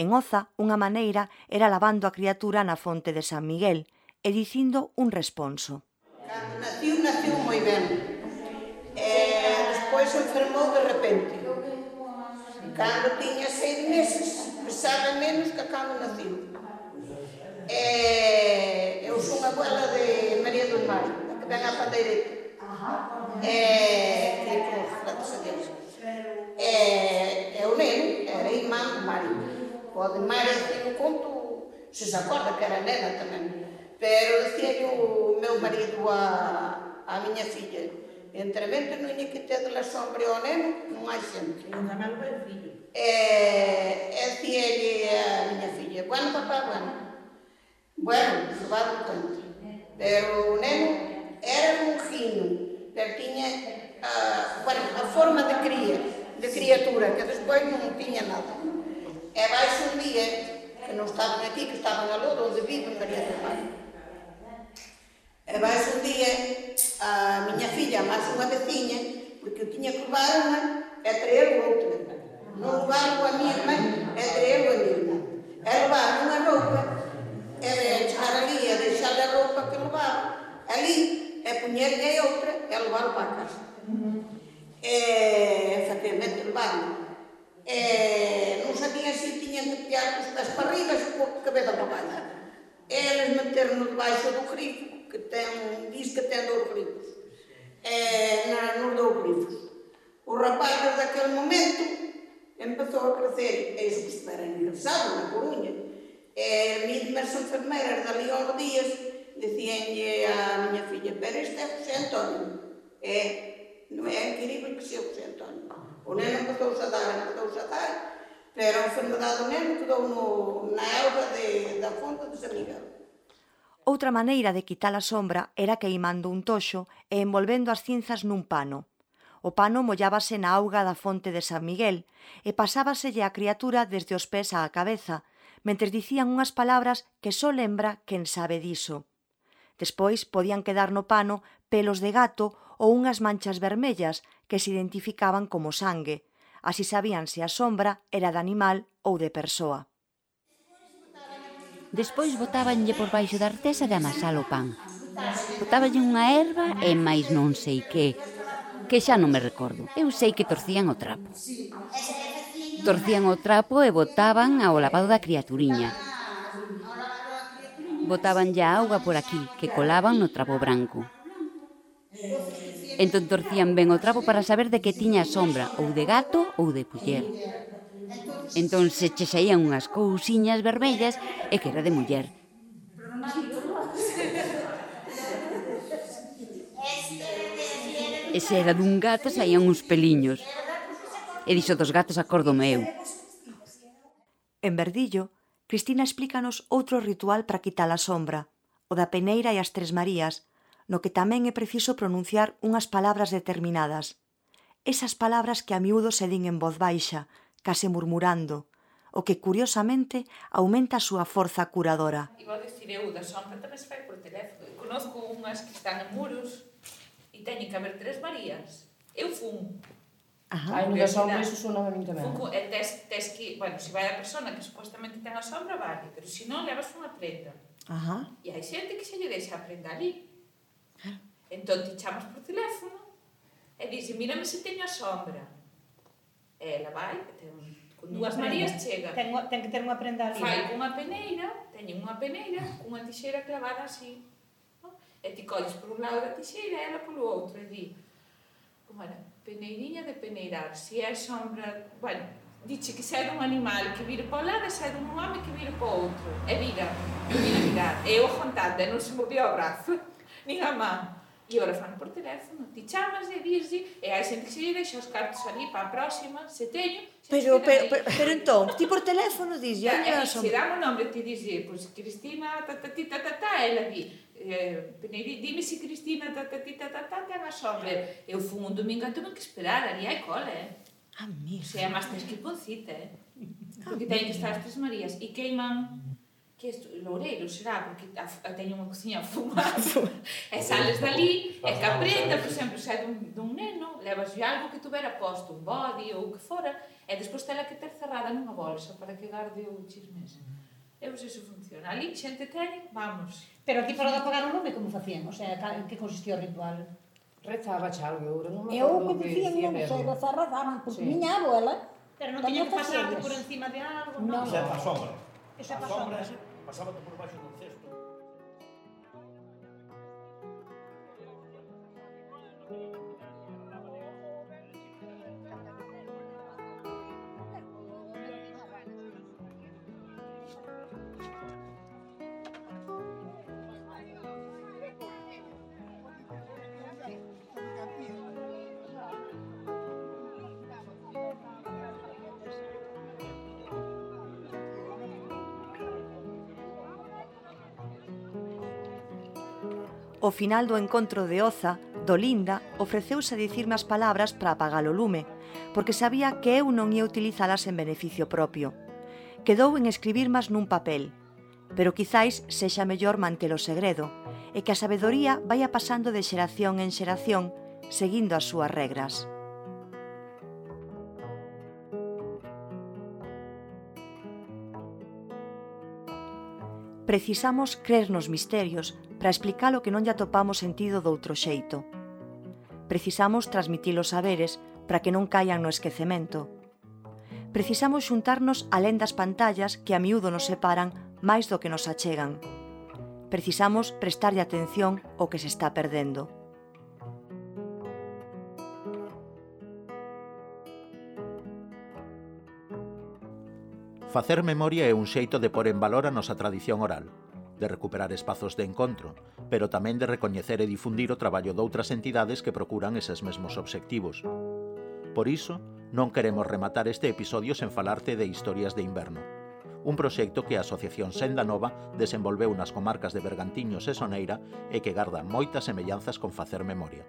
F: En Oza, unha maneira era lavando a criatura na fonte de San Miguel e dicindo un responso.
R: Cando naciu, naciu moi ben. E despois enfermou de repente. Cando tiña seis meses, pesaba menos que cando naciu. E eu son abuela de María do Mar. pegar para a direita. É é, é, é, é eu lembro, era irmã marido. Pode mais, eu conto, vocês acordam que era nena também. Pero se o meu marido a, a minha filha, entramento não tinha que ter de la Sombra o neno, não há gente. Ainda mais o filho. É, é se ele é a minha filha, bueno papá, bueno. Bueno, se vai do canto. Pero o neno tinha a, a forma de, cria, de criatura, que depois não tinha nada. É mais um dia, que não estavam aqui, que estavam a onde vivo, Maria do Mar. É mais um dia, a minha filha, mais uma vizinha, porque eu tinha que levar uma, é trazer o outro. Não levar com a minha irmã, é trazer a minha irmã. É levar uma roupa, é deixar ali, é deixar a roupa que levava. Ali, é poñer e outra é levar para casa. Uh -huh. E efectivamente levaron. E non sabían se tiñan que tirar os pés para arriba e o cabelo para baixo. Eles meteron debaixo do grifo, que ten, diz que ten dous grifos. E na, nos dous grifos. O rapaz desde aquel momento empezou a crecer, e iso que era ingresado na Coruña. E mi as enfermeiras dali aos días dicíanlle a miña filla, pero este é José Antonio. É, non é incrível que sea José Antonio. O neno pasou a dar, pasou a dar, pero a enfermedade do neno quedou no, na elva de, da fonte de San Miguel.
F: Outra maneira de quitar a sombra era queimando un toxo e envolvendo as cinzas nun pano. O pano mollábase na auga da fonte de San Miguel e pasábaselle a criatura desde os pés á cabeza, mentres dicían unhas palabras que só lembra quen sabe diso. Despois podían quedar no pano pelos de gato ou unhas manchas vermellas que se identificaban como sangue. Así sabían se a sombra era de animal ou de persoa.
A: Despois botábanlle por baixo da artesa de amasar o pan. Botábanlle unha erva e máis non sei que, que xa non me recordo. Eu sei que torcían o trapo. Torcían o trapo e botaban ao lavado da criaturiña botaban ya auga por aquí, que colaban no trapo branco. Entón torcían ben o trapo para saber de que tiña sombra, ou de gato ou de puller. Entón se che saían unhas cousiñas vermellas e que era de muller. E se era dun gato saían uns peliños. E dixo dos gatos acordo meu.
F: En Verdillo, Cristina explícanos outro ritual para quitar a sombra, o da peneira e as tres marías, no que tamén é preciso pronunciar unhas palabras determinadas. Esas palabras que a miúdo se din en voz baixa, case murmurando, o que curiosamente aumenta a súa forza curadora.
S: Igual decir eu da sombra tamén se fai por teléfono. Eu conozco unhas que están en muros e teñen que haber tres marías. Eu fun
T: Ajá. Hai unha sombra, iso sona a min tamén.
S: Fuku, e tes, tes que, bueno, se si vai a persona que supostamente ten a sombra, vale, pero se si non, levas unha prenda.
F: Ajá.
S: E hai xente que se lle deixa a prenda ali. Entón, ti chamas por teléfono e dixe, mírame se teño a sombra. E ela vai, e ten, con dúas marías chega.
D: Ten, ten que ter unha prenda ali.
S: Fai unha peneira, teñen unha peneira, cunha tixeira clavada así. No? E ti colles por un lado da tixeira e ela polo outro e di, como era? Peneiriña de Peneirar, se é sombra... Bueno, dixe que se é dun animal que vire para o lado e se é dun home que vire para o outro. E vira, e vira, vira. E eu contando, non se movía o brazo, nin a man. E ora fan por teléfono, ti chamas e dislle, e hai xente que se lle deixa os cartos ali para a próxima, se teño... Se
F: pero, pero, pero, pero entón, ti por teléfono dislle...
S: E se dá un nombre, ti dixe, pois pues, Cristina, ta, ta, ta, ta, ta, ta, ela di, eh, dime se Cristina ta, ta, ta, ta, ta, ten a sobre eu fun un domingo e tuve que esperar ali hai cole eh?
F: Ah, Amiga.
S: Se además tens que ir con cita, eh? Ah, Porque teñen que estar as tres marías. E queiman... Que isto, loureiro, será? Porque a, a teño unha cociña fumada e sales dali, e que aprenda, por exemplo, se é dun, dun neno, levas algo que tuvera posto, un body ou o que fora, e despois tela que ter cerrada nunha bolsa para que garde o chismes. Eu sei se funciona. Ali xente teñen, vamos.
O: Pero aquí para apagar o lume como facían? O sea, en que consistía o ritual?
T: Rezaba algo, eu non me
O: Eu que dicían, non sei, rezar, rezaban, porque
T: sí.
O: miña abuela...
D: Pero non tiña que pasarte por encima de algo,
O: non?
D: Non,
M: xa pa sombra. Xa
D: pa
M: sombra, pasaba por baixo do
F: O final do encontro de Oza, do Linda, ofreceuse a dicirme as palabras para apagar o lume, porque sabía que eu non ia utilizalas en beneficio propio. Quedou en escribirmas nun papel, pero quizáis sexa mellor mantelo segredo, e que a sabedoría vaya pasando de xeración en xeración, seguindo as súas regras. Precisamos crer nos misterios para explicar o que non lle atopamos sentido doutro xeito. Precisamos transmitir os saberes para que non caian no esquecemento. Precisamos xuntarnos alén das pantallas que a miúdo nos separan máis do que nos achegan. Precisamos prestarlle atención ao que se está perdendo.
H: Facer memoria é un xeito de pôr en valor a nosa tradición oral, de recuperar espazos de encontro, pero tamén de recoñecer e difundir o traballo doutras entidades que procuran eses mesmos obxectivos. Por iso, non queremos rematar este episodio sen falarte de Historias de Inverno, un proxecto que a Asociación Senda Nova desenvolveu nas comarcas de Bergantiños e Soneira e que garda moitas semellanzas con facer memoria.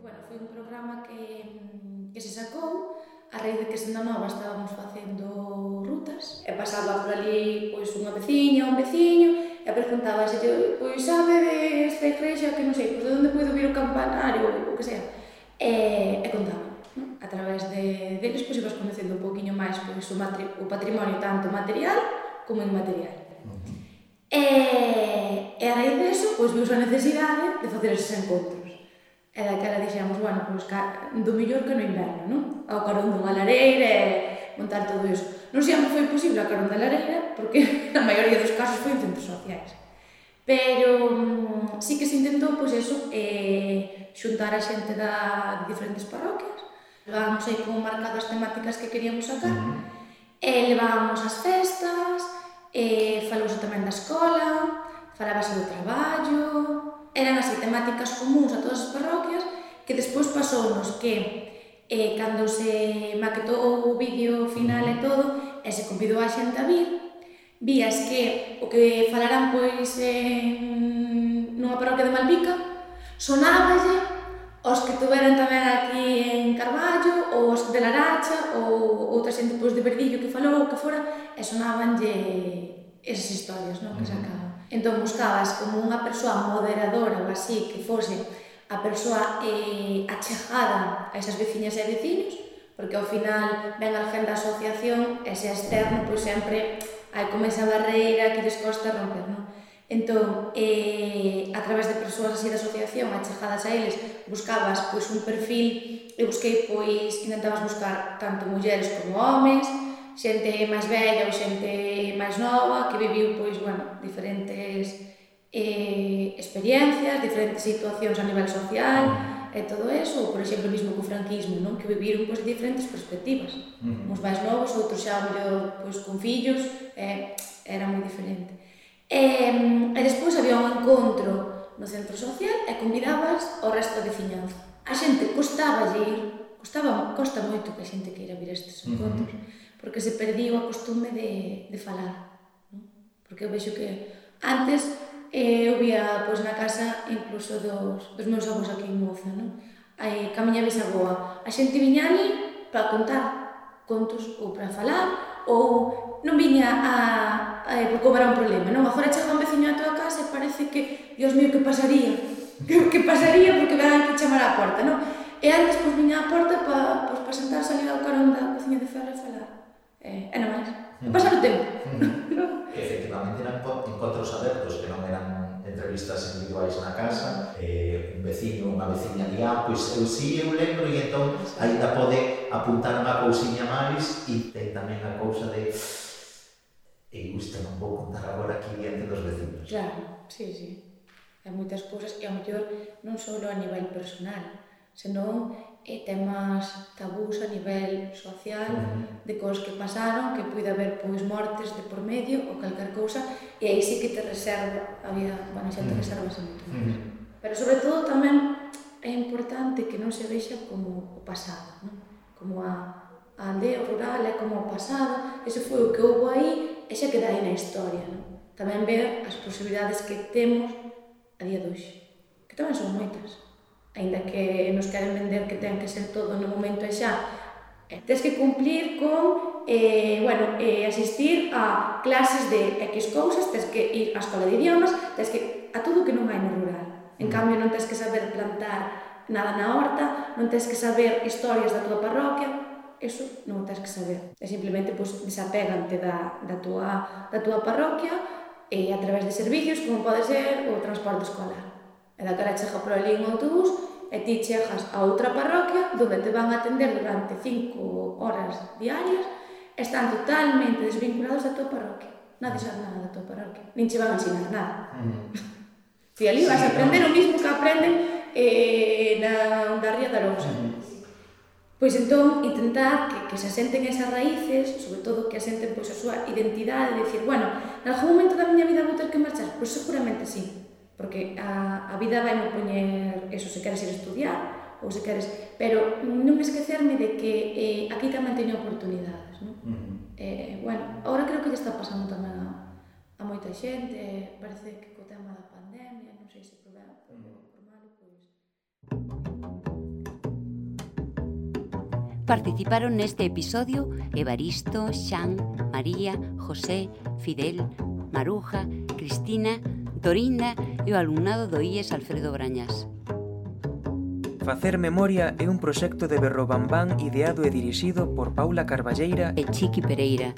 Q: Bueno, foi un programa que, que se sacou a raíz de que Senda Nova estábamos facendo rutas e pasaba por ali pois, unha veciña, un veciño e preguntaba se pois sabe de esta igrexa que non sei, pois de onde puido vir o campanario ou o que sea? E, e contaba non? a través de, deles pois ibas conocendo un poquinho máis pois, o, matri, o patrimonio tanto material como inmaterial. E, e a raíz deso pois viu a necesidade de facer eses encontros. E daquela dixemos, bueno, pois, ca, do mellor que no inverno, non? Ao carón dunha lareira e montar todo iso. Non sempre foi posible a carón da lareira, porque na maioría dos casos foi en centros sociais. Pero mm, um, sí que se intentou, pois, eso, eh, xuntar a xente da, de diferentes parroquias, levábamos aí como marcadas temáticas que queríamos sacar, e levábamos as festas, e falouse tamén da escola, falábase do traballo, eran así temáticas comuns a todas as parroquias, que despois pasounos que e cando se maquetou o vídeo final e todo, e se convidou a xente a vir, vías que o que falaran pois en, nunha parroquia de Malpica sonáballe os que tuveran tamén aquí en Carballo ou os de Laracha ou outra xente pois de Verdillo que falou que fora e sonábanlle esas historias non? que sacaban. Entón buscabas como unha persoa moderadora ou así que fose a persoa eh, achegada a esas veciñas e vecinos, porque ao final ven a da asociación e se externo, pois sempre hai como esa barreira que lles costa romper, non? Entón, eh, a través de persoas así da asociación, achegadas a eles, buscabas pois un perfil, e busquei pois, intentabas buscar tanto mulleres como homens, xente máis bella ou xente máis nova, que viviu pois, bueno, diferentes eh, experiencias, diferentes situacións a nivel social e todo eso, ou, por exemplo, mismo co franquismo, non? que viviron pois, diferentes perspectivas.
H: Uh -huh.
Q: Uns máis novos, outros xa mellor pois, con fillos, eh, era moi diferente. E, e despois había un encontro no centro social e convidabas o resto da veciñanza. A xente costaba ir, costaba, costa moito que a xente queira vir a estes encontros, uh -huh. porque se perdiu a costume de, de falar. Non? Porque eu vexo que antes E eu vía pois, na casa incluso dos, dos meus avós aquí en Moza, non? Aí, camiña bisaboa. A xente viña ali para contar contos ou para falar ou non viña a, a, a cobrar un problema, non? Agora chega un veciño a tua casa e parece que, dios mío, que pasaría? Que, que pasaría porque van a chamar a porta, non? E antes, pois, viña a porta para pois, pasar
H: sempre que na casa, eh, un veciño, unha veciña di, ah, pois eu si, eu lembro, e entón ainda pode apuntar unha cousiña máis e ten tamén a cousa de e isto non vou contar agora aquí diante dos vecinos.
Q: Claro, sí, sí. Hai moitas cousas e a mellor non só a nivel personal, senón e temas tabús a nivel social de cos que pasaron, que puide haber pois mortes de por medio ou calcar cousa e aí sí que te reserva a vida, bueno, xa te reservas moito máis. Pero sobre todo tamén é importante que non se vexa como o pasado, non? como a, a aldea rural é como o pasado, ese foi o que houve aí e xa queda aí na historia. Non? Tamén ver as posibilidades que temos a día de hoxe, que tamén son moitas ainda que nos queren vender que ten que ser todo no momento e xa, eh, tens que cumplir con eh, bueno, eh, asistir a clases de X cousas, tens que ir á escola de idiomas, tens que a todo que non hai no rural. En mm. cambio, non tens que saber plantar nada na horta, non tens que saber historias da tua parroquia, eso non o tens que saber. É simplemente pois, desapegante da, da, tua, da tua parroquia e a través de servicios como pode ser o transporte escolar. E daquela chega por ali en autobús e ti chegas a outra parroquia donde te van a atender durante cinco horas diarias e están totalmente desvinculados da tua parroquia. Nada sabe nada da tua parroquia. Nin che van a ensinar nada. Mm. Ti ali vas a aprender o mismo que aprenden eh, na Ondarria da Rousa. Mm. Pois entón, intentar que, que se asenten esas raíces, sobre todo que asenten pois, a súa identidade, de dicir, bueno, en algún momento da miña vida vou ter que marchar? Pois seguramente sí porque a, a vida vai me poñer eso, se queres ir estudiar ou se queres, pero non esquecerme de que eh, aquí tamén teño oportunidades, non? Uh -huh. eh, bueno, ahora creo que lle está pasando tamén a, a moita xente, parece que co tema da pandemia, non sei se problema, por malo, pois...
A: Participaron neste episodio Evaristo, Xan, María, José, Fidel, Maruja, Cristina, Torinda e o alumnado do IES Alfredo Brañas.
N: Facer Memoria é un proxecto de Berrobambán ideado e dirixido por Paula Carballeira
A: e Chiqui Pereira.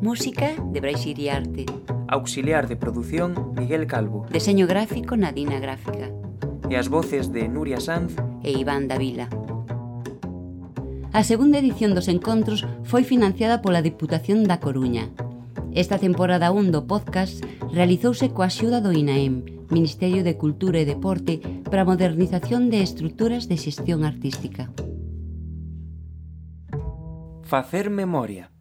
A: Música de Braixiriarte.
N: Auxiliar de produción Miguel Calvo.
A: Deseño gráfico Nadina Gráfica.
N: E as voces de Nuria Sanz
A: e Iván Davila. A segunda edición dos encontros foi financiada pola Diputación da Coruña, Esta temporada 1 do podcast realizouse coa axuda do INAEM, Ministerio de Cultura e Deporte, para a modernización de estruturas de xestión artística.
N: Facer memoria